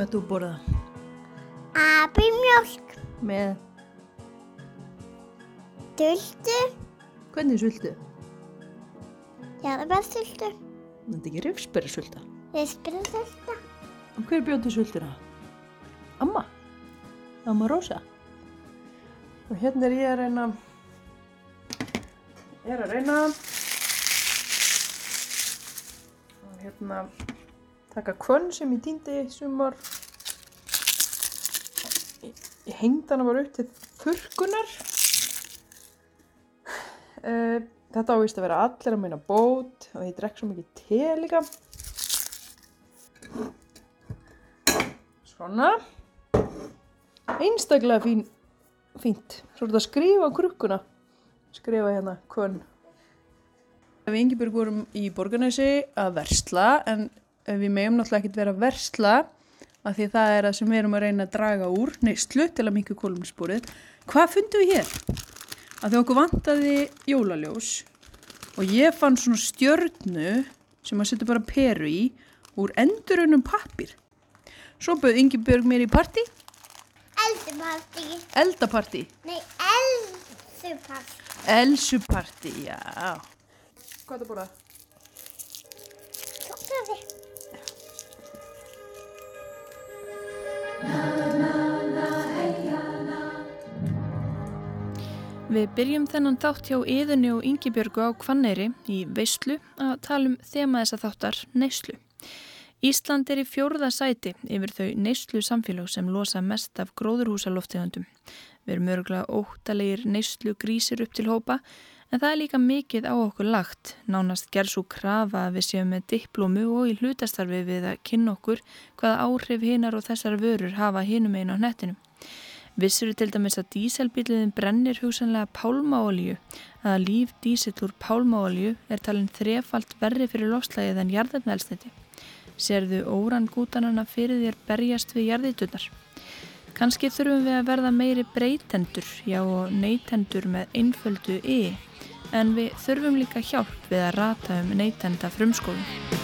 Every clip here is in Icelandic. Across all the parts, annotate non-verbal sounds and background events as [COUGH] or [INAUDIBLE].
Hvað þú borða? Abimjólk, Með, dultu, hvernig sultu? jarðabæðsultu, Þetta er ekki rifsberri sulta. vispirðsultu, Og hver bjóti sultuna? Amma. Amma Rósa. Og hérna er ég að reyna, ég er að reyna og hérna taka kvönn sem ég týndi sumar. Ég, hengdi hana bara upp til þurrkunar. Uh, þetta ávist að vera allir að meina bót og ég drekk svo mikið te líka. Svona. Einstaklega fín, fínt. Svo er þetta að skrifa krukkuna. Skrifa hérna kvönn. Við Ingeborg vorum í Borgarnesi að versla en við megum náttúrulega ekkert vera að versla af því það er það sem við erum að reyna að draga úr neyslu til að minka kólumspúrið. Hvað fundum við hér? Að því okkur vantaði jólaljós og ég fann svona stjörnu sem að setja bara peru í úr endurunum pappir. Svo bauð Ingebjörg mér í partí, elduparti, eldapartí, nei, elduparti, elsupartí, já. Hvað er það bara? tókaði, Við byrjum þennan þátt hjá Íðunni og Yngibjörgu á Kvanneyri í Veislu að tala um þema þessa þáttar neyslu. Ísland er í fjórða sæti yfir þau neyslu samfélag sem losa mest af gróðurhúsaloftegundum. Við erum örgulega óttalegir neyslu grísir upp til hópa en það er líka mikið á okkur lagt. Nánast gerð svo krafa að við séum með diplómu og í hlutastarfi við að kynna okkur hvaða áhrif hinar og þessar vörur hafa hinum einu á nettinu. Vissuru til dæmis að díselbíliðin brennir hugsanlega pálmaolju að líf dísill úr pálmaolju er talin þrefalt verri fyrir lofslægið en jarðefnælsniti. Serðu órangútanana fyrir þér berjast við jarðitunar. Kanski þurfum við að verða meiri breytendur, já og neytendur með einföldu y, en við þurfum líka hjálp við að rata um neytenda frumskóðum.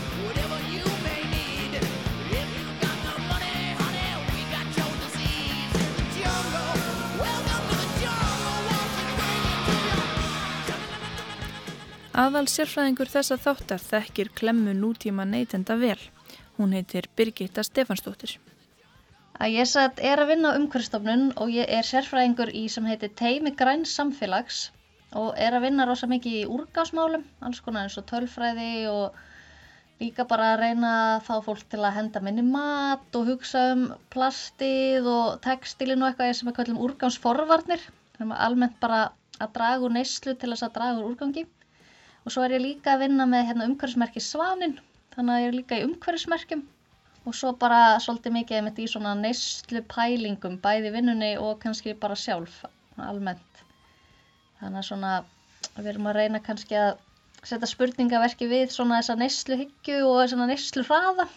Aðal sérfræðingur þessa þáttar þekkir klemmu nútíma neytenda vel. Hún heitir Birgitta Stefansdóttir. að ég satt er að vinna á umhverfstofnun og ég er sérfræðingur í sem heitir Teimi Græns Samfélags og er að vinna rosa mikið í úrgásmálum, alls konar eins og tölfræði og líka bara að reyna fá fólk til að henda minni mat og hugsa um plastið og textilin og eitthvað sem við kallum úrgámsforvarnir, þannig að almennt bara að draga úr neyslu til þess að draga úr úrgangi. Og svo er ég líka að vinna með hérna, umhverfismerki Svanin, þannig að ég er líka í umhverfismerkjum. Og svo bara svolítið mikið einmitt í svona neyslu pælingum bæði vinnunni og kannski bara sjálf almennt þannig að svona við erum að reyna kannski að setja spurningaverki við svona þessa neyslu hyggju og þessa neyslu hraða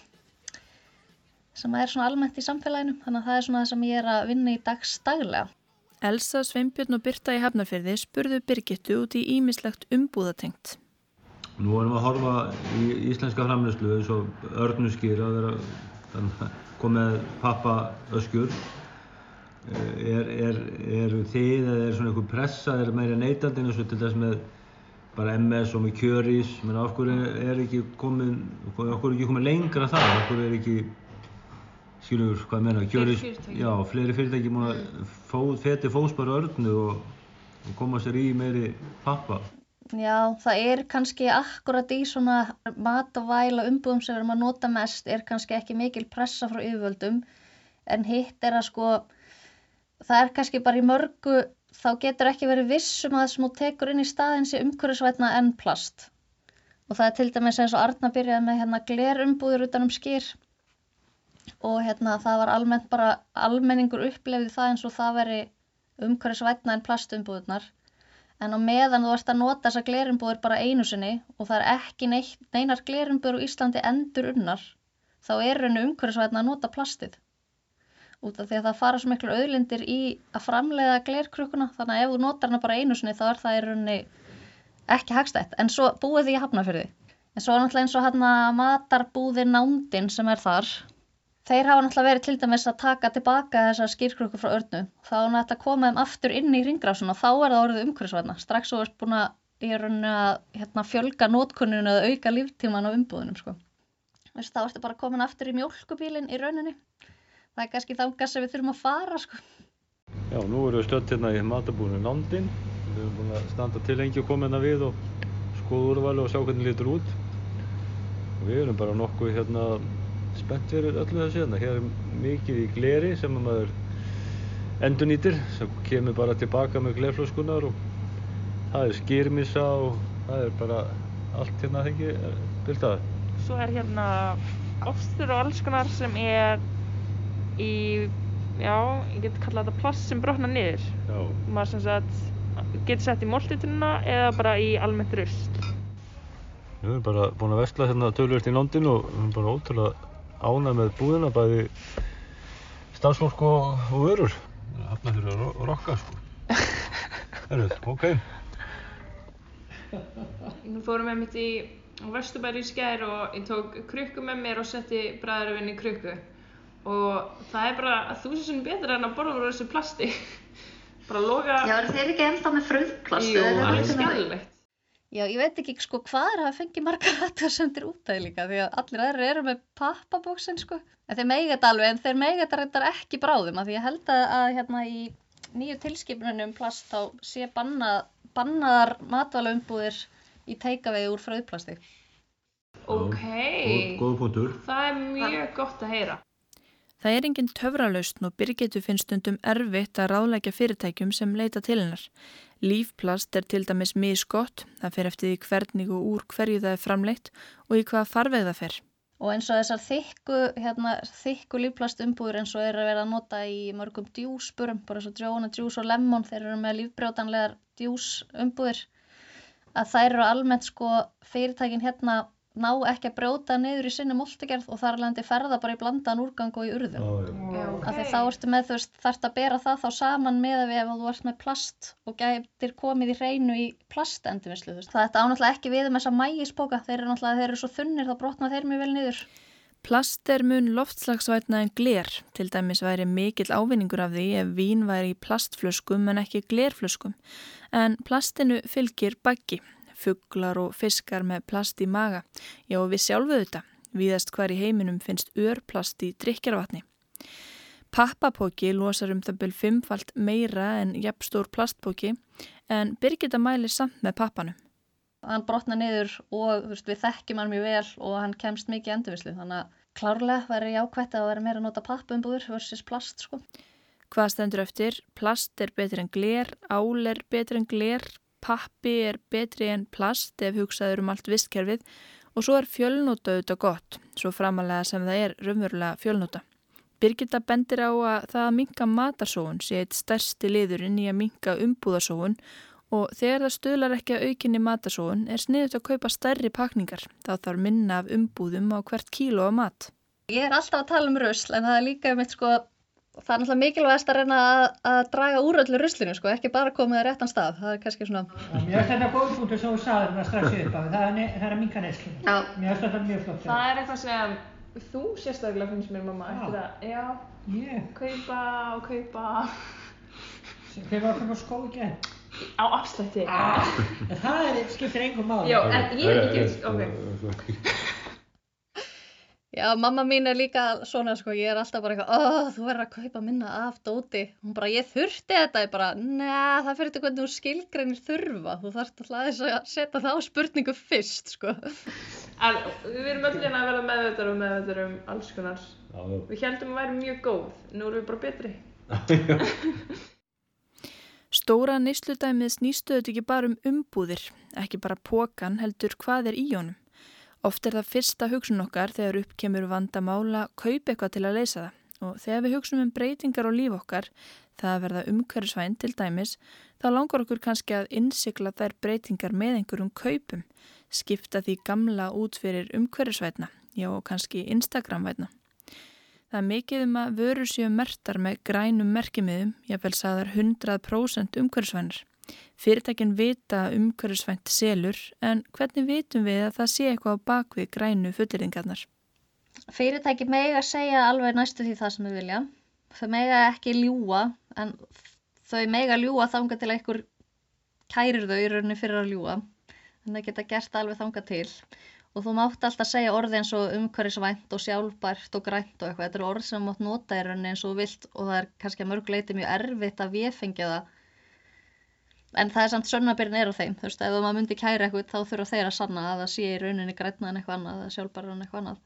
sem er svona almennt í samfélaginu þannig að það er svona það sem ég er að vinna í dagstaglega Elsa, Sveinbjörn og Birta í Hafnarfyrði spurðu Birgittu út í ímislegt umbúðatengt. Nú erum við að horfa í íslenska framleyslu eins og örnuskýr að vera komið pappa öskjur. Er, er, er þið eða er svona einhver pressa, er meira neytandi eins og til þess með bara MS og með kjörís, menn af hverju er ekki komið, af hverju er ekki komið lengra þar, af hverju er ekki, skilur hvað ég meina, kjörís, já, fleiri fyrirtæki múin að fó, feti fóspar örnu og, og koma sér í meiri pappa. Já, það er kannski akkurat í svona matvæla umbúðum sem við erum að nota mest er kannski ekki mikil pressa frá yfirvöldum en hitt er að sko það er kannski bara í mörgu þá getur ekki verið vissum að það sem þú tekur inn í staðin sé umhverfisvætna en plast. Og það er til dæmis eins og Arna byrjaði með hérna glerumbúður utan um skýr og hérna það var almennt bara almenningur upplefði það eins og það veri umhverfisvætna en plastumbúðunar en á meðan þú ert að nota þessa glerumbúður bara einu sinni og það er ekki neitt, neinar glerumbúður á Íslandi endur unnar þá er rauninu umhverfisvætna að nota plastið út af því að það fara svo miklu auðlindir í að framleiða glerkrukuna þannig að ef þú notar hana bara einu sinni þá er það í rauninni ekki hagstætt en svo búið því að hafna fyrir því en svo náttúrulega eins og hann að matarbúði nándin sem er þar þeir hafa náttúrulega verið til dæmis að taka tilbaka þessar skýrkrukkur frá örnu. Þá er náttúrulega að koma þeim aftur inn í ringrásun og þá er það orðið umhverfisvæna. Strax og er búin að, ég er að hérna, fjölga nótkunninu eða auka líftíman á umbúðunum sko. Þá ertu bara komin aftur í mjölkubílinn í rauninni. Það er kannski þangast sem við þurfum að fara sko. Já, nú erum við stödd hérna í matabúinu Nándin. Við erum búin að standa til lengi og koma hérna við og skoða úrvali og sjá hvernig lítur út. Og við erum bara nokkuð hérna spennt fyrir öllu þessu hérna. Hér er mikið í gleri sem maður endurnýtir, sem kemur bara tilbaka með glerflöskunar og það er skýrmissa og það er bara allt hérna þengi byrtaði. Svo er hérna ofstur og alls konar sem er í, já, ég get kallað þetta plast sem brotnar niður. Já. Maður sem sagt getur sett í moltitununa eða bara í almennt rust. Við erum bara búin að vesla hérna tölvöld í London og við erum bara ótrúlega ánað með búðina, bæði stafsfólk og, og vörur. Hafna fyrir að ro rokka, sko. [LAUGHS] Herruð, ok. Nú fórum við mitt í Vesturbæri í skær og ég tók krukku með mér og setti bræðaröfinn í krukku. Og það er bara að þú sé svona betur en að borða úr þessu plasti. [LAUGHS] bara loka... Já, eru þeir ekki ennþá með fröðplast? Jú, alveg skellilegt. Já, ég veit ekki sko hvað er að fengi margar [LAUGHS] aðtöðsendir út af því líka því að allir aðrir eru með pappabóksin sko. En þeir meiga þetta alveg en þeir meiga þetta reyndar ekki bráðum af því ég held að, að hérna í nýju tilskipunum um plast þá sé banna, bannaðar matvælaumbúðir í teikavegi úr fröðplasti. Ok, það er mjög gott að heyra. Það er enginn töfralaust og Birgitu finnst stundum erfitt að ráðleggja fyrirtækjum sem leita til hennar. Lífplast er til dæmis misgott, það fer eftir því hvernig og úr hverju það er framleitt og í hvaða farveg það fer. Og eins og þessar þykku, hérna, þykku lífplastumbúður eins og er að vera að nota í mörgum djúsburum, bara svo Jóna djús og Lemon, þeir eru með lífbrjótanlegar djúsumbúður, að þær eru almennt sko fyrirtækin hérna ná ekki að brjóta niður í sinni moltegerð og þar alveg ferða bara í blandan úrgang og í urðum. Já, Ok. Af því þá ertu með, þú veist, þarft að bera það þá saman með að við ef þú ert með plast og gætir komið í hreinu í veist. Það þetta ánáttúrulega ekki við um þessa mægisbóka, þeir eru náttúrulega, þeir eru svo þunnir, þá brotna þeir mjög vel niður. Plast er mun loftslagsvætna en gler, til dæmis væri mikill ávinningur af því ef vín væri í plastflöskum en ekki glerflöskum. En plastinu fylgir baggi, fugglar og fiskar með plast í maga. Já, við sjálfuðu þetta. Víðast hvar í heiminum finnst örplast í drikjarvatni. Pappapóki losar um það byrj fimmfalt meira en jafnstór plastpóki en Birgitta mælir samt með pappanum. Hann brotna niður og veist, við þekkjum hann mjög vel og hann kemst mikið í endurvinnslu. Þannig að klárlega væri jákvætt að vera meira að nota pappumbúður versus plast, sko. Hvað stendur eftir? Plast er betri en gler, ál er betri en gler, pappi er betri en plast ef hugsaður um allt vistkerfið og svo er fjölnóta auðvitað gott, svo framalega sem það er raunverulega fjölnóta. Birgitta bendir á að það að minka matarsóun sé eitt stærsti liðurinn í að minka umbúðarsóun og þegar það stöðlar ekki að aukinni matarsóun er sniðut að kaupa stærri pakningar, þá þarf minna af umbúðum á hvert kíló af mat. Ég er alltaf að tala um rusl en það er líka um eitt sko, það er náttúrulega mikilvægast að reyna að, að draga úr öllu ruslinu sko, ekki bara komið að réttan stað. Það er kannski svona, Mér finnst þetta góð punktur sem þú sagði hérna strax í upphafi, það er, ne- það er að minka neyslu. já, Mér finnst þetta mjög flott. Það er eitthvað sem þú sérstaklega finnst mér mamma eftir að, já, Ég, kaupa og kaupa var að köpa skó gerð? á afslætti. En það er, skiptir engum máli. Já, en ég er ekki ok. Já, mamma mín er líka svona sko, ég er alltaf bara eitthvað, oh, þú verður að kaupa minna af dóti. Hún bara, ég þurfti þetta, ég bara, neða, það fyrir þetta hvernig þú skilgreinir þurfa. Þú þarft alltaf að setja þá spurningu fyrst sko. En við erum öll hérna að verða meðveitar og meðveitar um alls konar. Já, já. Við heldum að væri mjög góð, nú erum við bara betri. [LAUGHS] Stóra neysludæmið snýstu þetta ekki bara um umbúðir, ekki bara pókan heldur hvað er í honum. Oft er það fyrsta hugsun okkar þegar upp kemur vandamála kaup eitthvað til að leysa það og þegar við hugsunum um breytingar á líf okkar, það að verða umhverfisvæn til dæmis, þá langar okkur kannski að innsikla þær breytingar með einhverjum kaupum, skipta því gamla út fyrir umhverfisvætna, já og kannski Instagramvætna. Það er mikið um að vörur séu mertar með grænum merkimiðum, jáfnvel sagðar 100% umhverfisvænar. Fyrirtækin vita umhverfisvænt selur, en hvernig vitum við að það sé eitthvað á bakvið grænu fullirðingarnar? fyrirtæki mega segja alveg næstu því það sem þau vilja. Þau mega ekki ljúa en þau mega ljúa þanga til einhver kærir þau í rauninni fyrir að ljúa. Þannig að geta gert alveg þanga til. Og þú mátt alltaf segja orði eins og umhverfisvænt og sjálfbært og grænt og eitthvað. Þetta eru orð sem þú mátt nota í rauninni eins og vilt og það er kannski að mörguleiti mjög erfitt að viðfengja það. En það er samt sönnabyrðin er á þeim. Þú veist, ef maður myndi kæra eitthvað þá þurfa þeir að sanna að það sé í rauninni grænna en eitthvað annað sjálfbæra en eitthvað annað.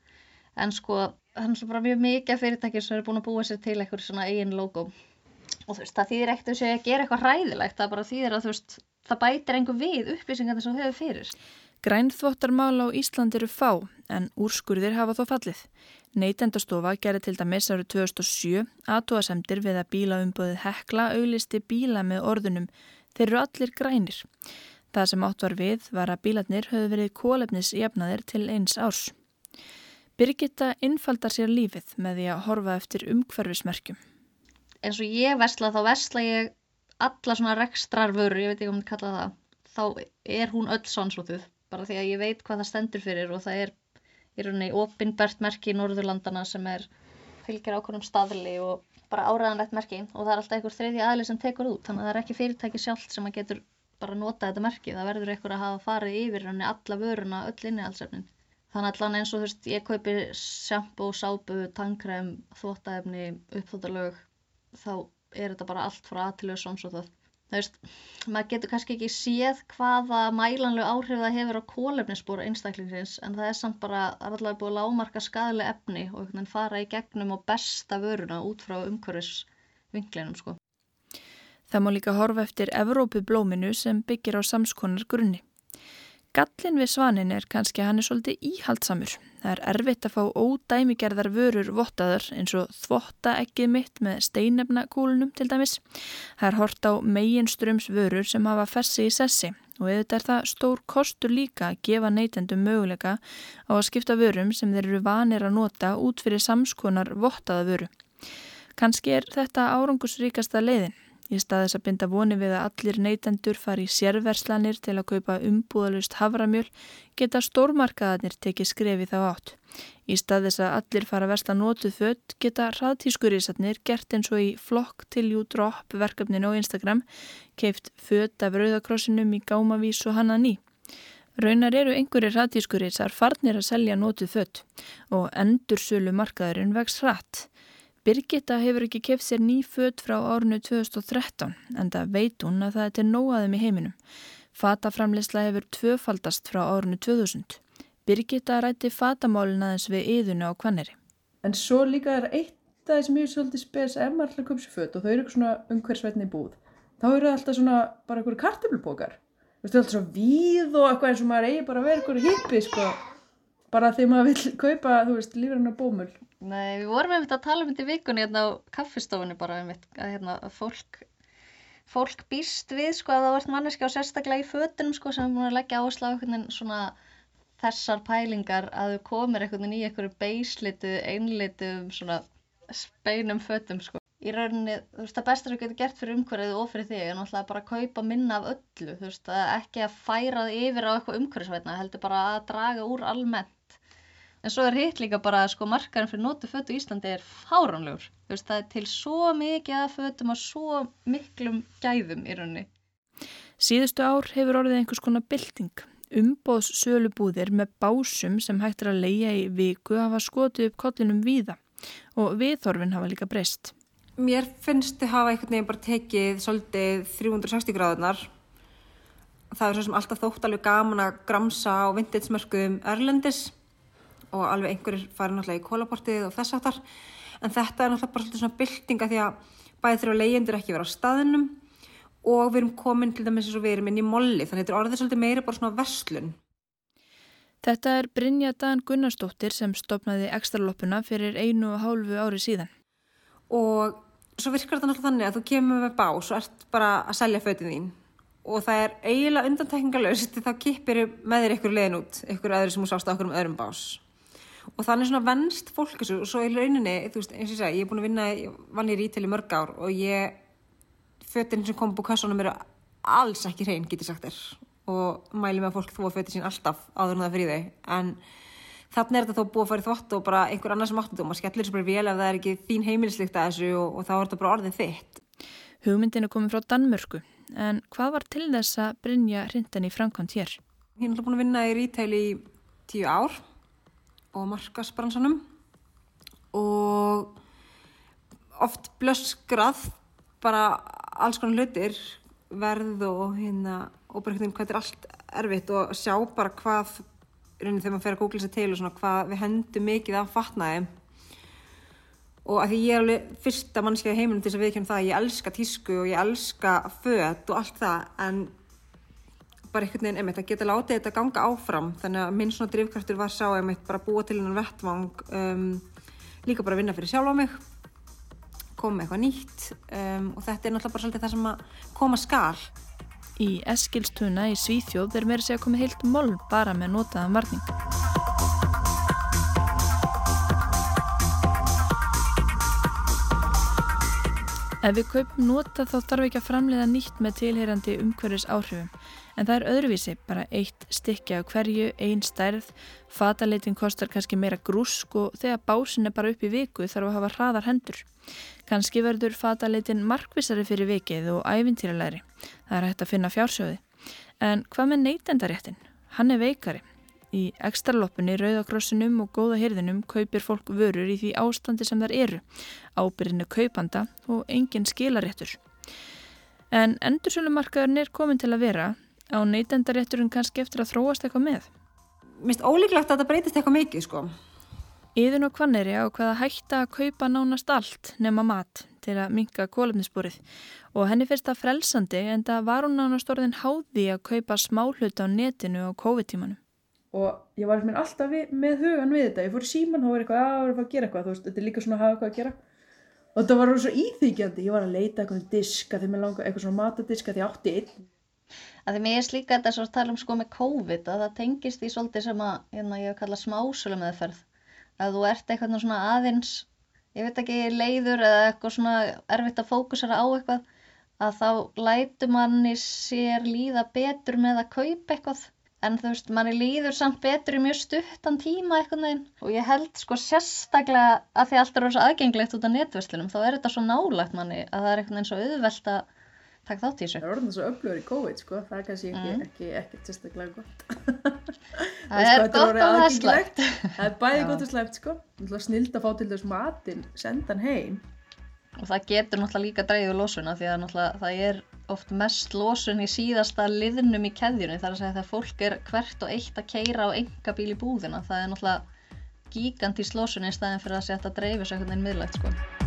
En sko, er svo bara mjög mikið af fyrirtækjum sem eru búin að búa sér til eitthvað svona eigin logo. Og þú veist, það þýðir ekkert að gera eitthvað hræðilegt, það bara þýðir að þú veist, það bætir einhver við upplýsingar sem þau hefur fyrir. Grænþvottarmál á Ísland eru fá en úrskurðir hafa þó fallið. Neytendastofa gerði til dæmis árið 2007 aðtóasemdir við að bílaumböðið hekla auglisti bíla með orðunum þeir eru allir grænir. Það sem átt var við var að bílarnir höfðu verið kólefnisjafnaðir til eins árs. Birgitta innfaldar sér lífið með því að horfa eftir umhverfismerkjum. eins og ég vesla þá vesla ég alla svona rekstrarvörur, ég veit ekki om þið kalla það þá er hún öll sannsóttuð bara því að ég veit hvað það stendur fyrir og það er í rauninni opinbert merki í Norðurlandana sem er fylgir ákveðnum staðli og bara áræðanlegt merki og það er alltaf einhver þriðja aðli sem tekur út. Þannig að það er ekki fyrirtæki sjálft sem að getur bara nota þetta merki, það verður einhver að hafa farið yfir rauninni alla vöruna, öll innihaldsefnin. Þannig allan eins og þú veist ég kaupi sjampo, sápu, tannkrem þvóttaefni, uppþóttalög þá er þetta bara allt frá aðtilu samsótað. Það veist, maður getur kannski ekki séð hvaða mælanlegu áhrif það hefur á kólefnisspor einstaklingsins en það er samt bara, það er alltaf búið að lámarka skadalega efni og einhvern veginn fara í gegnum og besta vöruna út frá umhverfisvinklinum sko. Það má líka horfa eftir Evrópublóminu sem byggir á samskonar grunni. Gallin við svanin er kannski hann er svolítið íhaldsamur. Það er erfitt að fá ódæmigerðar vörur vottaðar eins og þvotta ekkið mitt með steinefnakúlunum til dæmis. Það er hort á meginströms vörur sem hafa fessi í sessi og auðvitað er það stór kostur líka að gefa neytendum möguleika á að skipta vörum sem þeir eru vanir að nota út fyrir samskonar vottaða vöru. Kanski er þetta árangusríkasta leiðin. Í stað þess að binda voni við að allir neytendur fari í sérverslanir til að kaupa umbúðalust havramjöl geta stórmarkaðarnir tekið skrefi þá átt. Í stað þess að allir fara að versla nótuð fött geta hraðtískurísatnir gert eins og í flokk til jú dropp verkefninu á Instagram keift fött af rauðakrossinum í gámavís og hanna ný. Raunar eru einhverjir hraðtískurísar farnir að selja nótuð fött og endursölu markaðurinn vex hratt. Birgitta hefur ekki keft sér ný född frá árinu 2013 en það veit hún að það er til nóaðum í heiminum. Fataframleysla hefur tvöfaldast frá árinu 2000. Birgitta rætti fatamálin aðeins við yðuna á kvanneri. En svo líka er eitt ég er svolítið spes ef maður að köpa sér föt og þau eru svona umhverfsveitni í búð. Þá eru það alltaf svona bara eitthvað kartöflupókar. Þú veist, það er alltaf svo víð og eitthvað eins og maður eigi bara að vera eitthvað hippi, sko. Bara því maður vil kaupa, þú veist, lífrannar bómull. Nei, við vorum einmitt að tala um þetta í vikunni hérna á kaffistofunni bara einmitt, að hérna fólk, fólk býst við sko að það vart manneski á sérstaklega í fötunum sko sem er búin að leggja áherslu á einhvern veginn svona þessar pælingar að þau komir einhvern veginn í einhverju beislitu, einlitu svona speinum fötum sko. Í rauninni, þú veist, það besta sem getur gert fyrir umhverfið og fyrir þig er náttúrulega bara að kaupa minna af öllu, þú veist, að ekki að færa þig yfir á eitthvað umhverfisveitna, heldur bara að draga úr almennt En svo er hitt líka bara að sko markaðin fyrir nótu fötu í Íslandi er fáránlegur. Þú veist það er til svo mikið að fötum og svo miklum gæðum í rauninni. Síðustu ár hefur orðið einhvers konar bylting. Umbóðs sölubúðir með básum sem hægt er að leia í viku hafa skotið upp kollinum víða og viðþorfin hafa líka breyst. Mér finnst þið hafa einhvern veginn bara tekið svolítið 360 gráðunar. Það er svo sem alltaf þótt alveg gaman að gramsa á vintinsmörkuðum Erlendis og alveg einhverjir fara náttúrulega í kólaportið og þess aftar en þetta er náttúrulega bara svona byltinga því að bæði þurfa leyendur ekki vera á staðinum og við erum komin til dæmis eins og við erum inn í molli þannig að þetta er orðið svolítið meira bara svona verslun. Þetta er Brynja Dan Gunnarsdóttir sem stopnaði ekstraloppuna fyrir einu og hálfu ári síðan. Og svo virkar þetta náttúrulega þannig að þú kemur með bás og ert bara að selja fötið þín og það er eiginlega undantekningalöst þá kipir með þér ykkur leðin út, ykkur öðru sem þú sást á okkur um öðrum bás og þannig svona venst fólk þessu. Og svo í rauninni, þú veist, eins og ég segi, ég er búin að vinna, vann í rítil í mörg ár og ég, fötinn sem kom búið kassunum eru alls ekki hrein, get ég sagt þér. Og mæli með að fólk þóa fötinn sín alltaf áður en það fyrir þau, en þannig er þetta þó búið að fara í þvott og bara einhver annar sem áttu þetta og maður skellir sér bara vel ef það er ekki þín heimilislikt að þessu og, og þá er þetta bara orðið þitt. Hugmyndin er komið frá Danmörku, en hvað var til þess að Brynja hrindan í framkvæmt hér? Ég er búin að vinna í retail í tíu ár og markasbransanum og oft blöskrað bara alls konar hlutir verð og hérna og bara hvað þetta er allt erfitt og sjá bara hvað raunin þegar maður fer að googla sér til og svona hvað við hendum mikið af fatnaði. Og að því ég er alveg fyrsta mannskja í heiminum til þess að viðkjöna það að ég elska tísku og ég elska föt og allt það en bara einhvern veginn einmitt að geta látið þetta ganga áfram. Þannig að minn svona drivkraftur var sá einmitt bara búa til hennan vettvang um, líka bara vinna fyrir sjálf á mig koma með eitthvað nýtt um, og þetta er náttúrulega bara svolítið það sem að koma skal. Í Eskilstuna í Svíþjóð er meira segja komið heilt mól bara með notaðan varning. Ef við kaupum nota þá þarf ekki að framleiða nýtt með tilheyrandi umhverfis áhrifum en það er öðruvísi, bara eitt stykki af hverju, ein stærð, fataleitin kostar kannski meira grúsk og þegar básin er bara upp í viku þarf að hafa hraðar hendur. Kanski verður fataleitin markvisari fyrir vikið og æfintýralæri. Það er hægt að finna fjársjóði. En hvað með neytendaréttin? Hann er veikari. Í ekstraloppunni, rauðakrossinum og góða hyrðinum kaupir fólk vörur í því ástandi sem þar eru. Ábyrðinu kaupanda og engin skilaréttur. En endursölumarkaðurinn er komin til að vera á neytendarétturinn kannski eftir að þróast eitthvað með. Mér finnst ólíklegt að þetta breytist eitthvað mikið sko. Íðun og Hvanneri á hvaða hætta að kaupa nánast allt nema mat til að minka kólefnisbúrið og henni finnst það frelsandi en það var hún nánast orðin háði að kaupa smáhluta á netinu á COVID-tímanum. og ég var veginn alltaf við, með hugan við þetta ég fór í síman, þá var eitthvað að var að gera eitthvað þú veist, þetta er líka svona að hafa eitthvað að gera og þetta var svo íþýkjandi, ég var að leita eitthvað diska þegar mér langar eitthvað svona matadiska því ég átti einn að því mér er líka þetta svo að tala um sko með COVID að það tengist því svolítið sem að hérna, ég hef kallað smásölu meðferð að þú ert eitthvað svona aðeins ég veit ekki leiður eða eitthvað svona erfitt að fókusera á eitthvað að þá lætur manni sér líða betur með að kaupa eitthvað. En þú veist, manni líður samt betur í mjög stuttan tíma eitthvað neginn og ég held sko sérstaklega að því allt er aðgengilegt út af netverslunum þá er þetta svo nálagt manni að það er eitthvað eins og auðvelt að taka þátt í þessu. Það er orðin svo öflugur í COVID sko, það er kannski ekki, Mm. ekki, ekki sérstaklega gott. [LAUGHS] Það er gott og það er slæmt. það er bæði gott og slæmt sko. Snild að fá til þess matinn senda hann heim. Og það getur náttúrulega líka dreigðu losuna því að það er oft mest losun í síðasta liðnum í keðjunni. Þar að segja þegar fólk er hvert og eitt að keira á enga bíl í búðina. Það er náttúrulega gigantís losun í staðin fyrir að setja að dreifu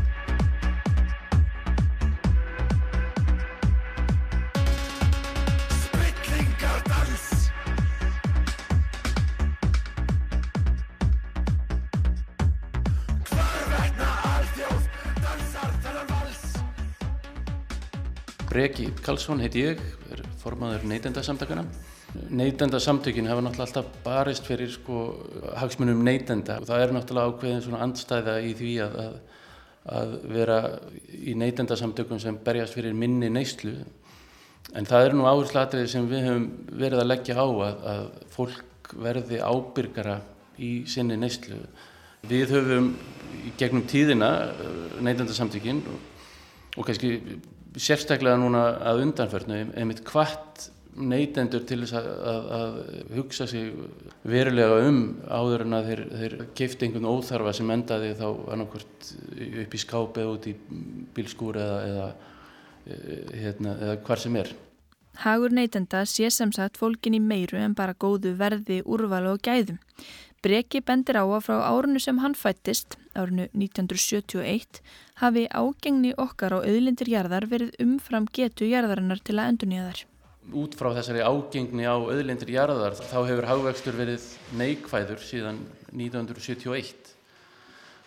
Breki Karlsson heiti ég, er formaður neytendasamtakana. Neytendasamtökin hafa náttúrulega alltaf barist fyrir sko, hagsmunum neytenda og það er náttúrulega ákveðin svona andstæða í því að, að, að vera í neytendasamtökum sem berjast fyrir minni neyslu. En það er nú áherslatriði sem við höfum verið að leggja á að, að fólk verði ábyrgara í sinni neyslu. Við höfum gegnum tíðina neytendasamtökin og, og kannski sérstaklega núna að undanförnu einmitt hvart neytendur til þess að, að, að hugsa sig verulega um áður en að þeir, þeir kefti einhvern óþarfa sem endaði þá annarkvört upp í skáp eða út í bílskúr eða, eða, hérna, eða hvar sem er. Hagur neytenda sé sem sagt fólkin í meiru en bara góðu verði, úrvalu og gæðum. Breki bendir á að frá árunu sem hann fættist, árunu 1971, hafi ágengni okkar á auðlindir jarðar verið umfram getu jarðarinnar til að endurnýja þær. Út frá þessari ágengni á auðlindir jarðar þá hefur hagvextur verið neikvæður síðan 1971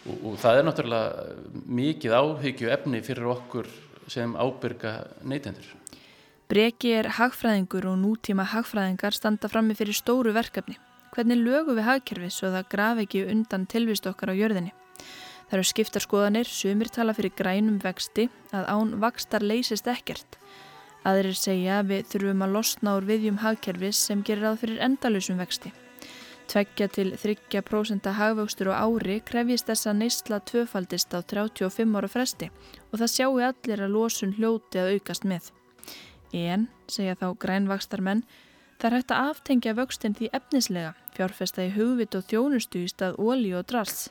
og, og það er náttúrulega mikið áhyggju efni fyrir okkur sem ábyrga neytendur. Breki er hagfræðingur og nútíma hagfræðingar standa frammi fyrir stóru verkefni. Hvernig lögum við hagkerfi svo það graf ekki undan tilvist okkar á jörðinni? Það eru skiptar skoðanir, sumir tala fyrir grænum vexti, að án vakstar leysist ekkert. Aðrir segja að við þurfum að losna úr viðjum hagkerfis sem gerir ráð fyrir endalusum vexti. Tveggja til 3% hagvöxtur á ári krefjist þess að neysla tvöfaldist á 35 ára fresti og það sjáu allir að losun hljóti að aukast með. En, segja þá grænvakstarmenn, það er hægt að aftengja vöxtin því efnislega, fjárfesta í hugvit og þjónustu í stað ólí og drals.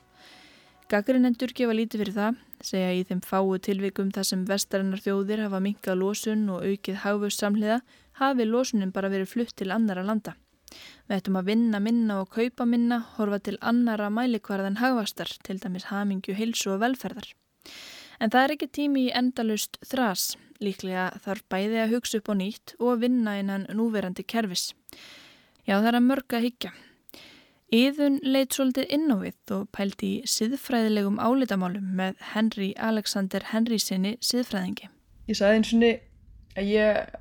Gagrinendur gefa lítið fyrir það, segja í þeim fáu tilvikum þar sem vestarinnar þjóðir hafa minkað losun og aukið hagvöxsamliða hafi losunin bara verið flutt til annara landa. Við ættum að vinna minna og kaupa minna, horfa til annara mælikvarðan hagvastar, til dæmis hamingju, heilsu og velferðar. En það er ekki tími í endalust þrás, líklega þarf bæði að hugsa upp á nýtt og vinna innan núverandi kerfis. Já, það er að mörga higgja. Íðun leitt svolítið inn á við og pælti í siðfræðilegum álitamálum með Henry Alexander Henry sinni siðfræðingi. Ég sagði eins og niður að ég,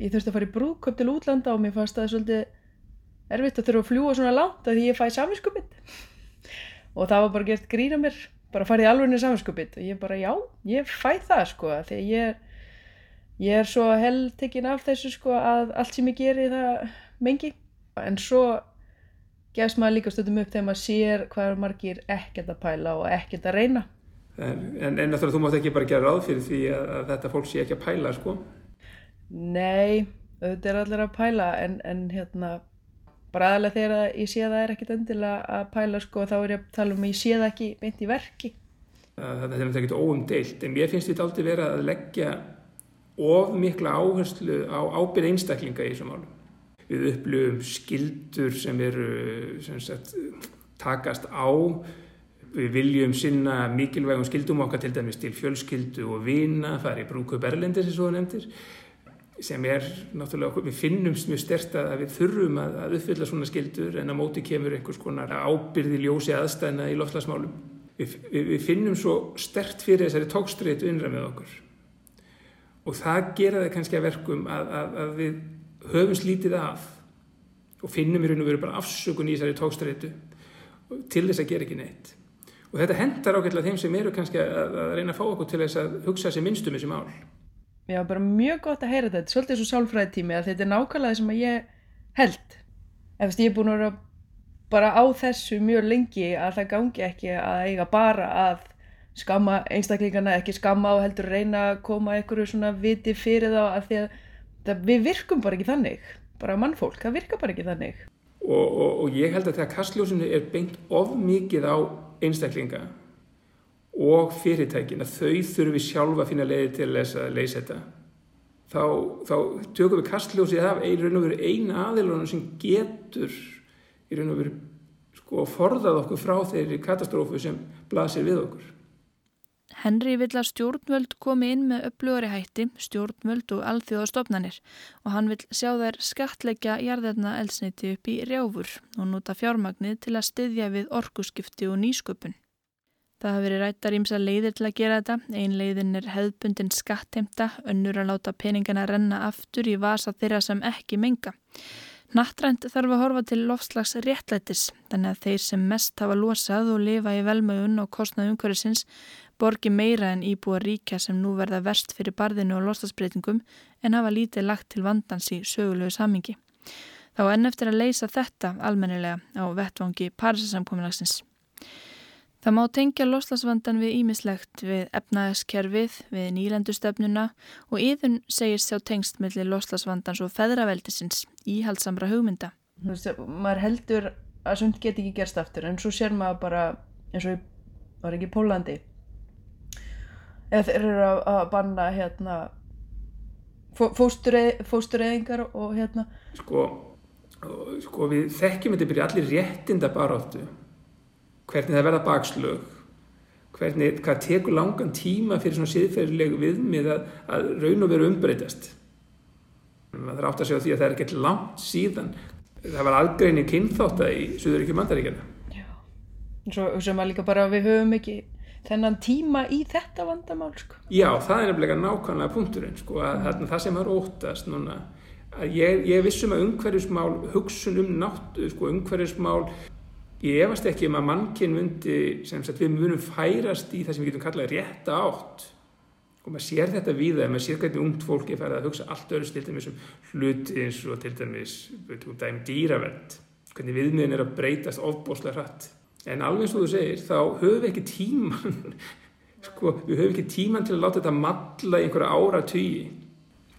ég þurfti að fara í brúköp til útlanda og mér fannst það svolítið erfitt að þurfa að fljúa svona langt að því ég fæ saminskupið og það var bara gert grína mér bara farið í alvegni saminskupið og ég bara já, ég fæ það sko því ég, ég er svo heldtekinn af þessu sko að allt sem ég geri það mengi. En svo gefst maður líka stundum upp þegar maður sér hvað margir ekkert að pæla og ekkert að reyna En, en, en náttúrulega þú mátt ekki bara gera ráð fyrir því að, að þetta fólk sé ekki að pæla sko Nei, auðvitað er allir að pæla en, en hérna bara aðalega þegar ég sé að það er ekkit endilega að pæla sko þá er ég að tala um að ég sé það ekki beint í verki. Þetta er náttúrulega ekkert óumdeilt en mér finnst þetta aldrei vera að leggja of mikla áherslu á ábyrð einstaklinga í þessum málum. Við upplöfum skildur sem eru sem sagt, takast á, við viljum sinna mikilvægum skildum okkar til dæmis til fjölskyldu og vina, brúkup erlendis eins og það nefndir sem er náttúrulega, við finnumst mjög stert að við þurfum að, að uppfylla svona skildur en á móti kemur einhvers konar ábyrði ljósi aðstæðina í loftlagsmálum. Við, við, við finnum svo stert fyrir þessari tókstreitu innra með okkur og það gera það kannski að verkum að, að, að við höfum slítið af og finnum í raun og veru bara afsökun í þessari tókstreitu til þess að gera ekki neitt. Og þetta hendar ákveðlega þeim sem eru kannski að, að reyna að fá okkur til þess að hugsa sér minnstum þessi mál. Var bara mjög gott að heyra þetta, svolítið svo sálfræði tími að þetta er nákvæmlega það sem ég held. Eftir ég er búin að vera bara á þessu mjög lengi að það gangi ekki að eiga bara að skamma einstaklingana, ekki skamma og heldur reyna að koma einhverju svona viti fyrir þá að því að það, við virkum bara ekki þannig, bara mannfólk, það virkar bara ekki þannig. Og, og, og ég held að þegar kastljósinu er beint of mikið á einstaklinga og fyrirtækin að þau þurfi sjálfa að finna leiði til að leysa þetta þá, þá tökum við kastljósið af eina aðilunum sem getur í raun og veru sko forðað okkur frá þeirri katastrófu sem blasir við okkur Henry vill að stjórnvöld komi inn með upplugari hætti, stjórnvöld og alþjóðastofnanir og hann vill sjá þær skatleggja jarðarna elsneiti upp í rjáfur og nota fjármagnið til að styðja við orkuskipti og nýsköpun. Það hafi verið rættar ímsa leiðir til að gera þetta. Ein leiðin er hefðbundin skattheimta, önnur að láta peningana renna aftur í vasa þeirra sem ekki menga. Nattrænt þarf að horfa til lofslags réttlætis, þannig að þeir sem mest hafa losað og lifa í velmögun og kostnað umhverfisins borgi meira en íbúa ríkja sem nú verða verst fyrir barðinu og loslasbreytingum en hafa lítið lagt til vandans í sögulegu samingi. Þá enn eftir að leysa þetta almennilega á vettvangi Parísasamkominlagsins. Það má tengja loslasvandan við ímislegt við efnaðaskerfið, við nýlendustefnuna og yðun segir sjá tengst mellir loslasvandans og feðraveldisins íhaldsamra hugmynda. Þú veist, maður heldur að sumt get ekki gerst aftur en svo sér maður bara eins og var ekki Pólandi eða þeir eru að, að banna hérna fóstureyðingar og hérna. Sko, sko við þekkjum þetta byrja allir réttinda baráttu hvernig það verða bakslög. Hvernig, hvað tekur langan tíma fyrir svona síðferðilegu viðmið að, að raun og veru umbreytast? Maður átt að segja því að það er ekkert langt síðan. Það var aðgreining kynþátt í Suðuríkjum mandaríkjana Já, svo sem að líka bara við höfum ekki þennan tíma í þetta vandamál sko. Já, það er nefnilega nákvæmlega punkturinn sko, að, að það sem er óttast núna, að ég, ég vissum að umhverfismál hugsun um nátt, sko, umhverfismál ég efast ekki um að mannkinn myndi sem sagt við munum færast í það sem við getum kallað rétta átt og maður sér þetta við það, maður sér hvernig ungt fólki farið að hugsa allt öðru til dæmis um hluti eins og til dæmis um dæmi dýravend hvernig viðmiðin er að breytast ofbóslega hratt. En alveg eins og þú segir, þá höfum við ekki tíman, [LAUGHS] sko, við höfum ekki tíman til að láta þetta matla í einhverja ára tugi.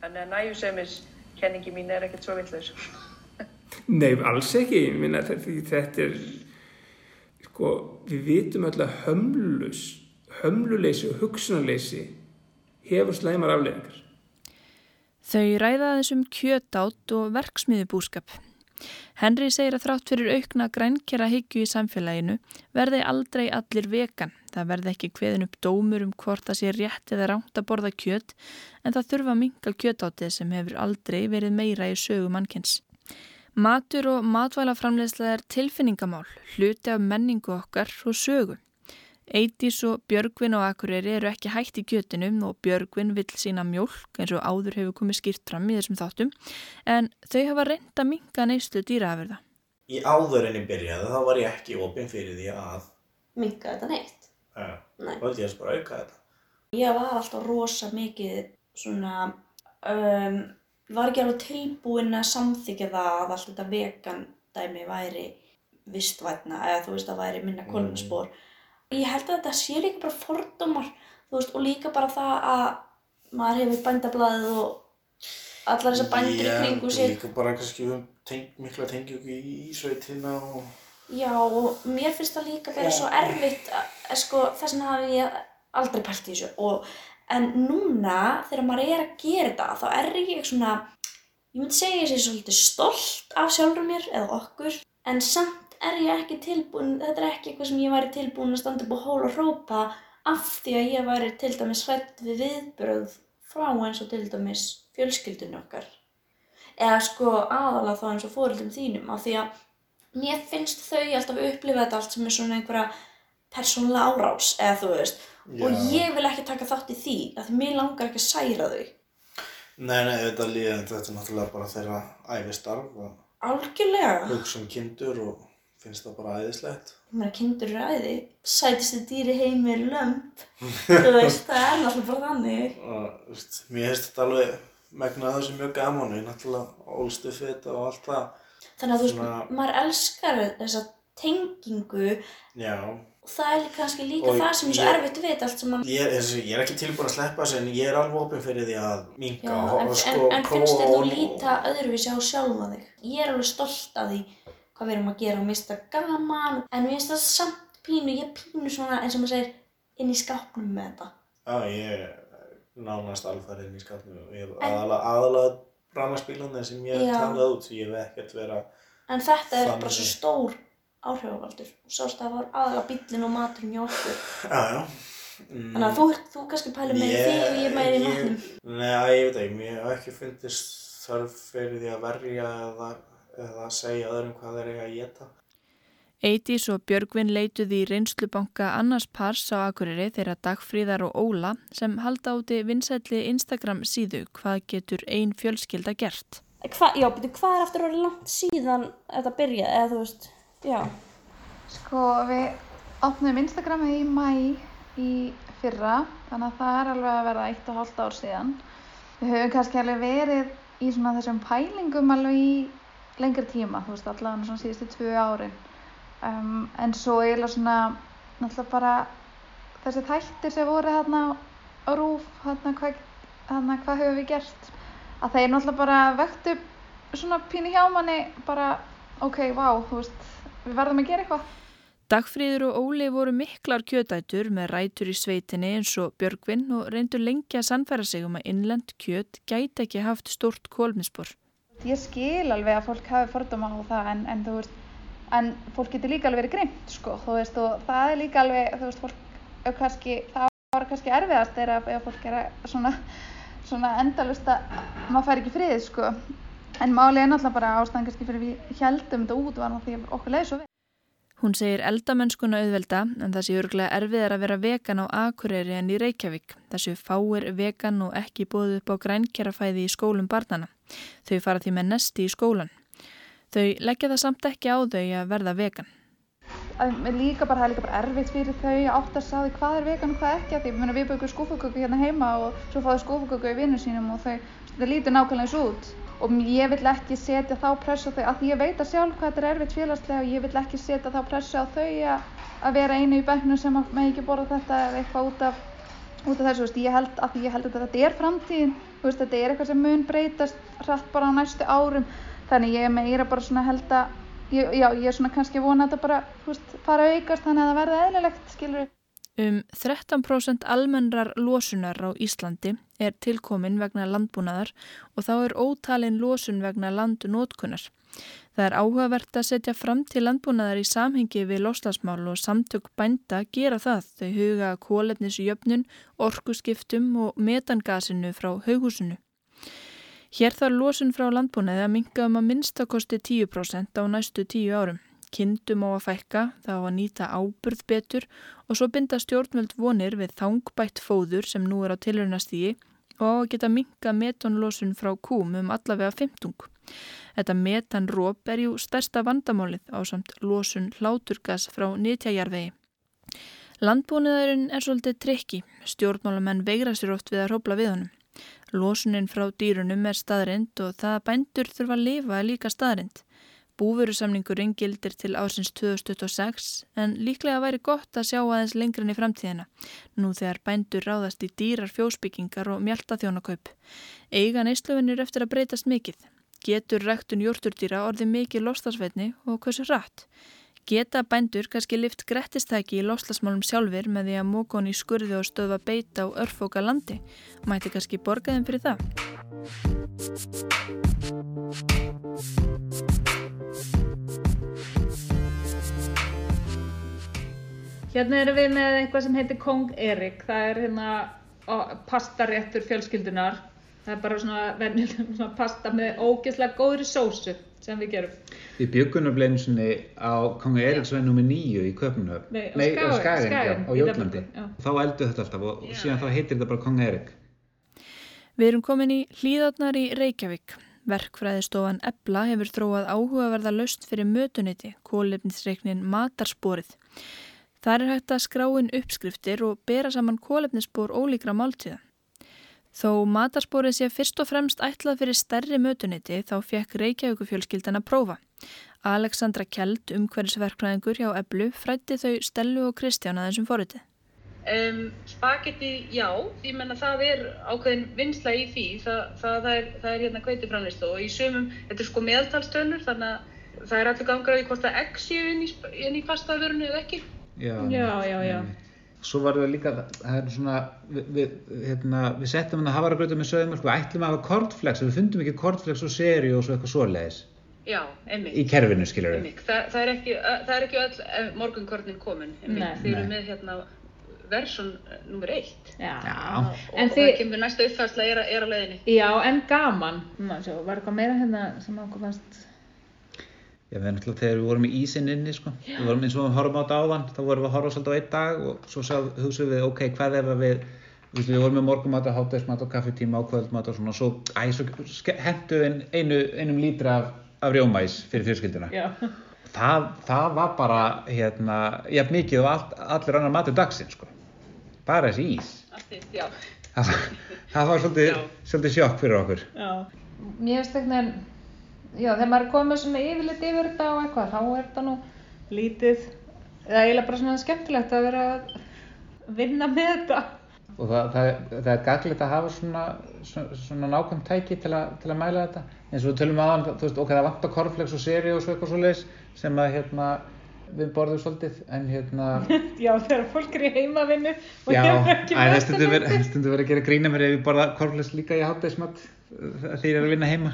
Þannig að næjusemis kenningi mín er ekkert svo vittlaus. [LAUGHS] Nei, alls ekki. Minna, þetta er, sko, við vitum öll að hömlus, hömluleysi og hugsunarleysi hefur slæmar afleðingar. Þau ræða þessum kjötátt og verksmiðubúskap. Henry segir að þrátt fyrir aukna grænkjara hyggju í samfélaginu verði aldrei allir vegan. Það verði ekki hveðin upp dómur um hvort það sé rétt eða ránt að borða kjöt en það þurfa minga kjötáttið sem hefur aldrei verið meira í sögu mannkens. Matur og matvælaframlegslega er tilfinningamál, hluti af menningu okkar og sögu. Eitís og Björgvin og Akureyri eru ekki hægt í kjötinum og Björgvin vill sína mjölk eins og áður hefur komið skýrt fram í þessum þáttum en þau hafa reynda minga neyslu dýraafurða. Í áðurinni byrjaði þá var ég ekki opinn fyrir því að minga þetta neitt. Nei. þá vildi ég bara auka þetta. Ég var alltaf rosa mikið svona, um, var ekki alveg tilbúin að samþykja það að allt þetta vegan dæmi væri vistvætna eða þú veist að væri minna kolumspor. Ég held að þetta sé líka bara fordómar þú veist og líka bara það að maður hefur bændablaðið og allar þessar bændur í kringu sig. Líka bara kannski við teng, mikla tengjum í sveitina og Já og mér finnst það líka vera svo erfitt að, sko þess vegna hafi ég aldrei pælt í þessu og en núna þegar maður er að gera þetta þá er ég svona ég myndi segja ég sé svolítið stolt af sjálfur mér eða okkur en samt er ég ekki tilbúin þetta er ekki eitthvað sem ég væri tilbúin að standa upp á hól og hrópa af því að ég væri til dæmis hrætt við viðbröð frá eins og til dæmis fjölskyldunni okkar. Eða sko aðalega þá eins og fóröldum þínum af því að mér finnst þau alltaf upplifa þetta allt sem er svona einhverja persónulega árás eða þú veist. Og Já. ég vil ekki taka þátt í því af því mér langar ekki að særa þau. Nei, nei, þetta er líðan, þetta er náttúrulega bara þeirra æfistarf og algjörlega. hugsa um kindur og finnst það bara æðislegt. mér er kindur ræði sætistu dýri heimi er lömp þú veist [LAUGHS] það er náttúrulega bara þannig Og, veist, mér finnst þetta alveg megnað þessu mjög gaman ég náttúrulega ólstu fyrir og allt það. þannig að þú veist Svona- maður elskar þessa tengingu Já, og það er kannski líka Og það sem er svo erfitt við þetta allt sem mann ég, ég er ekki tilbúin að sleppa þessu en ég er alveg opinn fyrir því að minka Já, og, og en, sko en finnst þér þú líta öðruvísi á sjálfa þig? Ég er alveg stolt af því hvað við erum að gera og mér finnst það gaman en mér finnst það samt pínu, ég er pínu svona eins og maður segir inn í skápnum með þetta. Já, ég er nánast alfarið inn í skapnum og ég En- aðalega, rafmagnspílarnir sem ég Já. talað út ég hef ekkert vera En þetta er bara svo stór áhrifavaldur og sást að það var aðalega bíllinn og maturinn hjá okkur. Já, já. Mm, Þannig að þú, þú kannski pælir meira í því og ég meira í matnum. Nei, ég veit ekki, mér hef ekki fundist þörf fyrir því að verja eða, eða segja öðrum hvað þeir eiga að geta. Eitís og Björgvin leituði í reynslubanka annars pars á Akureyri þeirra Dagfríðar og Óla sem halda úti vinsætli Instagram síðu hvað getur ein fjölskylda gert. Hva, já, betur, hvað er aftur orðið langt síðan þetta byrjaði, eða þú veist, já. Sko við opnum Instagramið í mæ í fyrra þannig að það er alveg að verða eitt og hálft ár síðan. Við höfum kannski alveg verið í svona þessum pælingum alveg í lengri tíma, þú veist, allavega svona síðustu tvö árin. Um, en svo eiginlega svona, náttúrulega bara þessi þættir sem voru hérna á rúf, hérna hvað, hérna hvað höfum við gert, að þeir náttúrulega bara vektu svona pínu hjá manni, bara ok, vá, þú veist, við verðum að gera eitthvað. Dagfríður og Óli voru miklar kjötætur með rætur í sveitinni eins og Björgvin og reyndu lengi að sannfæra sig um að innlend kjöt gæti ekki haft stórt kólmispor. Ég skil alveg að fólk hafi fordóma á það en, en þú veist, en fólk getur líka alveg verið grimt sko, þú veist, og það er líka alveg, þú veist, fólk kannski, það var kannski erfiðast er að fólk er að svona, svona endalust að maður fær ekki frið sko, en málið er náttúrulega bara ástæðan kannski fyrir við heldum þetta út var náttúrulega okkur leiði svo vel. Hún segir eldamennskuna auðvelda en það sé örglega erfiðar að vera vegan á Akureyri en í Reykjavík. Þessu fáir vegan og ekki bóðu upp á grænkerafæði í skólum barnana. Þau fara því með nesti í skólan. Þau leggja það samt ekki á þau að verða vegan. að líka bara, það er líka bara erfitt fyrir þau að átt að hvað er vegan og hvað ekki því mena, við byggum skúfuköku hérna heima og svo fáðu skúfuköku í vinnum sínum og þau, það lítur nákvæmlega eins út og ég vil ekki setja þá pressu á þau, af því ég veit að sjálf hvað þetta er erfitt félagslega og ég vil ekki setja þá pressu á þau að, vera einu í bæknum sem með ekki borða þetta eða eitthvað út af, út af þessu, veist, ég held að ég held að þetta er framtíðin, veist, þetta er eitthvað sem mun breytast hratt bara á næstu árum, þannig ég er meira bara svona held að, ég, já, ég er svona kannski vona að þetta bara, veist, fara að aukast þannig að það verði eðlilegt, skilur. Um 13% almennrar losunar á Íslandi er tilkomin vegna landbúnaðar og þá er ótalin losun vegna landunótkunar. Það er áhugavert að setja fram til landbúnaðar í samhengi við loslasmál og samtök bænda gera það. Þau huga kólefnisjöfnun, orkuskiptum og metangasinu frá haughúsinu. Hér þarf losun frá landbúnaði að minga um að minnstakosti 10% á næstu 10 árum kindum á að fækka, þá að nýta áburð betur og svo binda stjórnvöld vonir við þangbætt fóður sem nú er á tilhörnastígi og að geta minka metanlósun frá kúm um allavega 15. Þetta metanróp er jú stærsta vandamálið á samt lósun hláturgas frá nýtjajarvegi. Landbúniðarinn er svolítið trikki, stjórnmálamenn veigra sér oft við að hrópla við honum. Lósunin frá dýrunum er staðrind og það að bændur þurfa að lifa líka staðrind. Búverusamningurinn gildir til ásins 2026 en líklega væri gott að sjá aðeins lengrin í framtíðina nú þegar bændur ráðast í dýrar fjósbyggingar og mjölda þjónakaup. Eiga neysluvinnir eftir að breytast mikið. Getur ræktun jórturdýra orði mikið loslasveitni og hversu rætt? Geta bændur kannski lift grettistæki í loslasmálum sjálfur með því að mókon í skurði og stöða beita á örfóka landi? Mæti kannski borgaðin fyrir það? Hérna erum við með eitthvað sem heitir Kong Erik. Það er hérna pastaréttur fjölskyldunar. Það er bara svona, [LAUGHS] svona pasta með ógeðslega góðri sósu sem við gerum. Við bjökunum bleinu svona á Kong Eriks veginn nr. 9 í Köpunhöf. Nei, á Skagin, Skagin á Jólandi. Þá eldu þetta alltaf og já. síðan þá heitir þetta bara Kong Erik. Við erum komin í hlýðarnar í Reykjavík. Verkfræðistofan Ebla hefur þróað áhugaverða löst fyrir mötuniti, kólefnisreiknin Matarsporið. Það er hægt að skráin uppskriftir og bera saman kólefnisspor ólíkra máltíða. Þó matarsporið sé fyrst og fremst ætlað fyrir stærri mötuniti þá fekk Reykjavíkufjölskyldan að prófa. Alexandra Kjeld, umhverfisverknæðingur hjá Eblu, frætti þau Stellu og Kristján að þessum forritið. Um, spagetti, já, ég menna það er ákveðin vinsla í því, það, það, það er, það er hérna kveitiframlist og í sumum, þetta er sko meðaltalstönur þannig að það er á því hvort það egg séu inn í, inn í pastavörunu eða ekki. Já, já, já. já. Svo var það líka, það er svona, við, við, hérna, við settum hann að hafaragrauta með sögum, við ætlum að hafa kortflex, við fundum ekki kortflex og seri og svo eitthvað svoleiðis. Já, einmitt. Í kerfinu, skilur við. Þa, það er ekki, það er ekki öll morgunkornin komin. Þið eru með hérna versjón nummer eitt. Já. Já. Og, og það kemur næsta uppfærsla er, er á leiðinni. Já, en gaman. Ná, svo, var eitthvað meira hérna sem okkur fannst Já, við erum alltaf þegar við vorum í ísinn inni, sko. Já. Við vorum eins og við horfum á þetta áðan, þá vorum við að horfa svolítið á einn dag og svo hugsaðum við, ok, hvað er það við, við, við vorum með morgumat og hátægismat og kaffetíma og kvöldmat og svona, svo, æ, svo hendu ein, einu, einum lítra af, af rjómæs fyrir fjölskylduna. Já. Það, það var bara, hérna, jafn mikið og all, allir annar matur dagsinn, sko. Bara þessi ís. Allt já. Það, það var svolítið, svolítið sjokk fyrir okkur. Já. Mér finnst já þegar maður er komið svona yfirleitt yfir þetta og eitthvað þá er þetta nú lítið eða eiginlega bara svona skemmtilegt að vera að vinna með þetta. Og það, það, það er gaglegt að hafa svona, svona, svona nákvæmt tæki til, a, til að mæla þetta. Eins og við tölum aðan, þú veist, ok, það vantar korflex og seri og svo eitthvað svo leiðis sem að hérna við borðum svolítið en hérna [LAUGHS] Já, þegar fólk er í heimavinnu og Já, hefur ekki það stundu verið að gera grína mér ef ég borða korflex líka í hátægismat þegar ég er að vinna heima.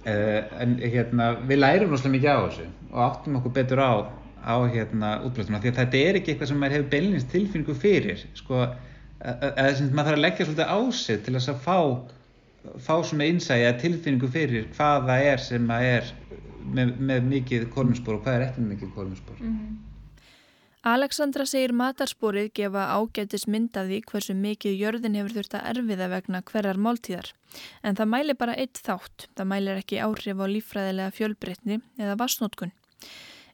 Uh, [LAUGHS] en hérna við lærum náttúrulega mikið á þessu og áttum okkur betur á á hérna útblöðuna því að þetta er ekki eitthvað sem maður hefur beilinist tilfinningu fyrir sko, eða sem maður þarf að leggja svolítið á sig til þess að fá fá svona innsæði að tilfinningu fyrir hvað það er sem maður er með, með mikið kolminspor og hvað er eftir mikið kolminspor mm -hmm. Alexandra segir matarsporið gefa ágætis myndaði hversu mikið jörðin hefur þurft að erfiða vegna hverjar máltíðar. En það mæli bara eitt þátt, það mælir ekki áhrif á lífræðilega fjölbreytni eða vassnótkun.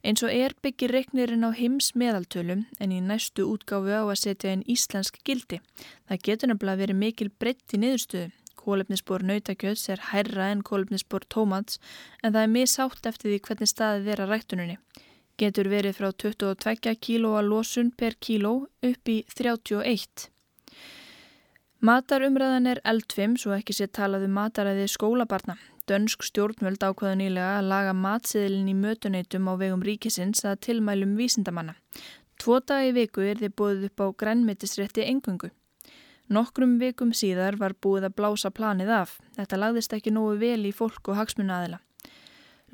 Eins og er byggir reiknirinn á heims meðaltölum en í næstu útgáfu á að setja inn íslensk gildi. Það getur nefnilega verið mikil breytt í niðurstöðu. Kólefnisbor nautakjöðs er hærra en kólefnisbor tómats en það er misátt eftir því hvernig staðið er að rættuninni. Getur verið frá 22 kílóa losun per kíló upp í 31. Matarumræðan er eldfim svo ekki sé talað um mataræði skólabarna. Dönsk stjórnvöld ákvaðu nýlega að laga matsiðilin í mötuneytum á vegum ríkisins að tilmælum vísindamanna. Tvo dag í viku er þið búið upp á grænmetisrétti engungu. Nokkrum vikum síðar var búið að blása planið af. Þetta lagðist ekki nógu vel í fólk og hagsmunnaðila.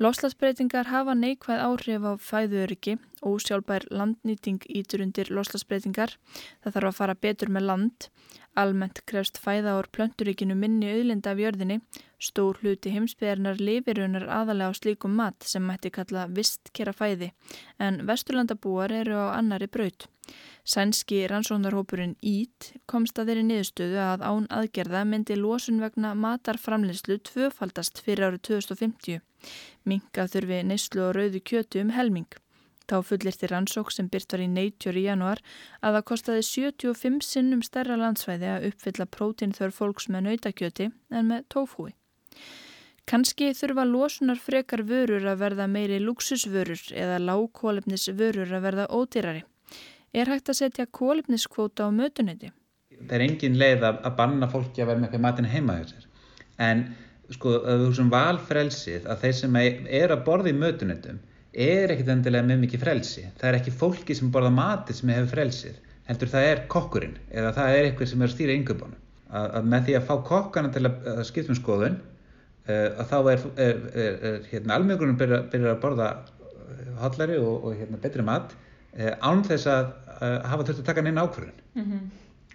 Loslasbreytingar hafa neikvæð áhrif á fæðuöryggi og sjálfbær landnýting ítur undir loslasbreytingar. Það þarf að fara betur með land. Almennt krefst fæða ár plönturíkinu minni auðlinda af jörðinni. Stór hluti heimsbyðarnar lifirunar aðalega á slíkum mat sem mætti kalla vistkera fæði en vesturlandabúar eru á annari braut. Sænski rannsóndarhópurinn Eat komst að þeirri niðurstöðu að án aðgerða myndi losun vegna matarframleyslu tvöfaldast fyrir árið 2050. Minka þurfi neyslu og rauðu kjötu um helming. Þá fullir til rannsók sem byrt var í Nature í januar að það kostiði 75 sinnum stærra landsvæði að uppfylla prótínþörf fólks með nautakjöti en með tófúi. Kanski þurfa losunar frekar vörur að verða meiri luxusvörur eða lágkólefnisvörur að verða ódýrari. Er hægt að setja kólefniskvóta á mötuneyti? Það er engin leið að, banna fólki að vera með eitthvað matin heima þessar. En sko, að við húsum valfrelsið að þeir sem er að borða í mötuneytum er ekkit endilega með mikið frelsi. Það er ekki fólki sem borða mati sem hefur frelsið. Heldur það er kokkurinn eða það er eitthvað sem er að stýra yngöpunum. Að, að með því að fá kokkana til að, að skiptum skoðun uh, að þá er, er, er, er hérna, almjögunum byrjar byrja að borða hollari og, og hérna, betri mat uh, án þess að hafa þurft að taka neina ákvörðun. Mm -hmm.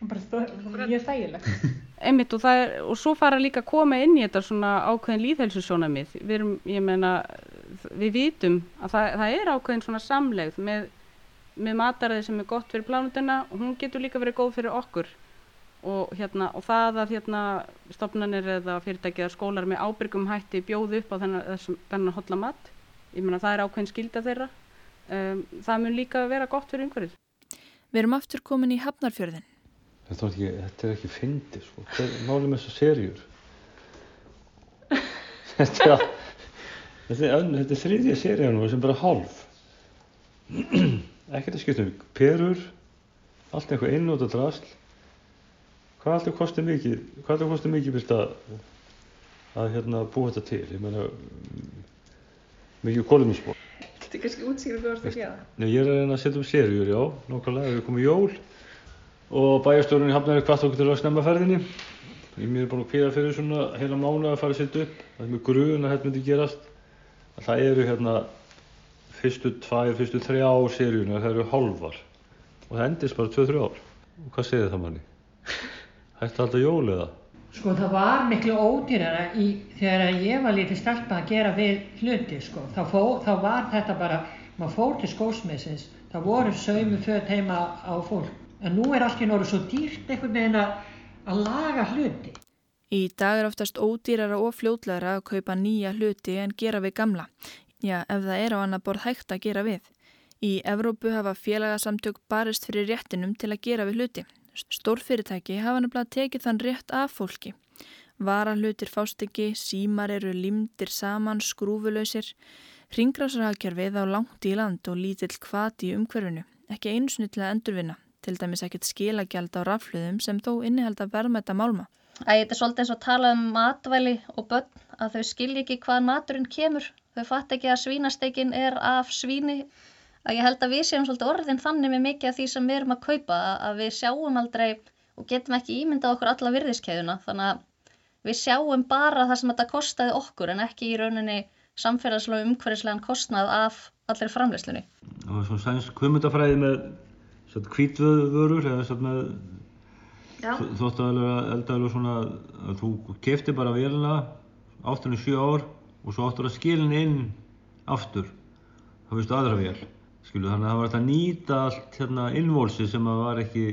Bara mjög þægilegt. [LAUGHS] Einmitt og, er, og svo fara líka að koma inn í þetta svona ákveðin líðhelsusjónamið. Við erum, ég meina, við vitum að það, það er ákveðin svona samlegð með, með mataræði sem er gott fyrir plánutuna og hún getur líka verið góð fyrir okkur. Og, hérna, og það að hérna, stopnarnir eða fyrirtæki eða skólar með ábyrgum hætti bjóðu upp á þennan, þennan hotla mat. Ég meina það er ákveðin skilda þeirra. Um, það mun líka vera gott fyrir umhverfið. Við erum aftur komin í Hafnarfjörðin Þetta er ekki, þetta er ekki fyndi sko. málið með þessar serjur [LAUGHS] þetta er Þetta er, er þriðja seríu nú sem bara hálf. Ekkert að skipta um perur allt eitthvað einnóta drasl. Hvað alltaf kostar mikið hvað alltaf kostar mikið vilt að að hérna búa þetta til? Ég meina mikið kóluminsból Þetta er kannski útsýður hvað þú ert að gera Nei, ég er að reyna að setja um seríur, já, nokkulega við komum í jól og bæjarstjórunni hafnaði hvart okkur til að snemma ferðinni ég mér er búin að kvíða fyrir svona heila mánu að fara að setja upp það er með grun að þetta myndi gerast það eru hérna fyrstu tvær, fyrstu þrjá seríuna það eru hálfar og það endist bara 2-3 ár og hvað segir það manni? Hætti alltaf jól eða? Sko það var miklu ódýrara í, þegar ég var lítið stelpa að gera við hluti sko. Þá, fó, þá var þetta bara, maður fór til skósmessins, það voru saumu föt heima á fólk. En nú er allt í norðu svo dýrt einhvern veginn að, laga hluti. Í dag er oftast ódýrara og fljótlegra að kaupa nýja hluti en gera við gamla. Já, ef það er á annar borð hægt að gera við. Í Evrópu hafa félagasamtök barist fyrir réttinum til að gera við hluti. Stórfyrirtæki hafa nefnilega tekið þann rétt af fólki. Varahlutir fást ekki, símar eru limdir saman, skrúfulöysir. Ringrásarhagkerfið á langt í land og lítill kvati umhverfinu. Ekki að endurvinna. Til dæmis ekkert skilagjald á rafluðum sem þó inniheld að verðmæta málma. Æ, þetta er svolítið eins og tala um matvæli og börn, að þau skilji ekki hvaðan maturinn kemur. Þau fatt ekki að svínasteikin er af svíni. Að ég held að við séum svolítið orðin þannig með mikið af því sem við erum að kaupa, að við sjáum aldrei og getum ekki ímyndað okkur alla virðiskeðuna. Þannig að við sjáum bara það sem þetta kostaði okkur en ekki í rauninni samfélagslega umhverfislegan kostnað af allir framleyslunni. Það var svona sænsk kvömyndafræði með með þóttæðilega eldaðilega svona að þú kefti bara vélina áttur í 7 ár og svo áttur að skilin inn aftur þá veistu aðra vél skilu, þannig að það var þetta að nýta allt hérna innvolsi sem að var ekki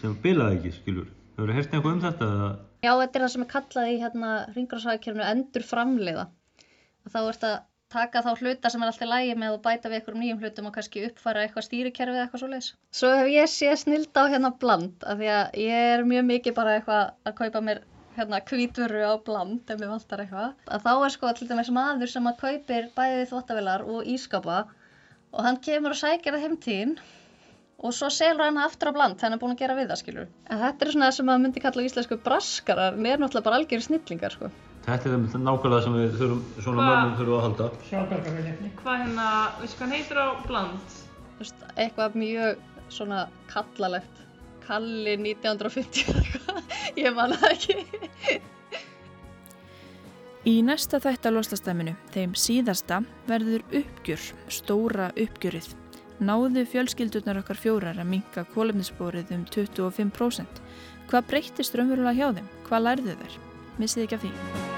sem bilaði ekki skilur hefur þið hertið eitthvað um þetta? Eða? Já, þetta er það sem er kallað í hérna ringráðsækjörnu endur framleiða þá ert að taka þá hluta sem er alltaf lægi með og bæta við einhverjum nýjum hlutum og kannski uppfæra eitthvað stýrikerfið eitthvað svo leiðis. Svo hef ég séð snild á hérna bland af því að ég er mjög mikið bara eitthvað að kaupa mér hérna kvítvöru á bland ef mér vantar eitthvað. Að þá er sko til dæmis maður sem að kaupir bæði þvóttavilar og ískapa og hann kemur og sækir það heimtíðin og svo selur hann aftur á bland þannig að hann er búin að gera við það skilur. En þetta er svona það sem maður myndi kalla íslensku braskarar, mér er náttúrulega bara algjör snillingar sko. Þetta er nákvæmlega sem við þurfum, svona mönnum þurfum að halda. Sjálfbergarvilefni. Hvað hérna, veistu hvað heitir á bland? Þú veist, eitthvað mjög svona kallalegt. Kalli 1950 eða eitthvað, [LAUGHS] ég man það ekki. Í næsta þætt að loslastæminu, þeim síðasta, verður uppgjör, stóra uppgjörið. Náðu fjölskyldurnar okkar fjórar að minka kólefnisbórið um 25%. Hvað breyttist raunverulega hjá þeim? Hvað lærðu þær? Missið ekki af því.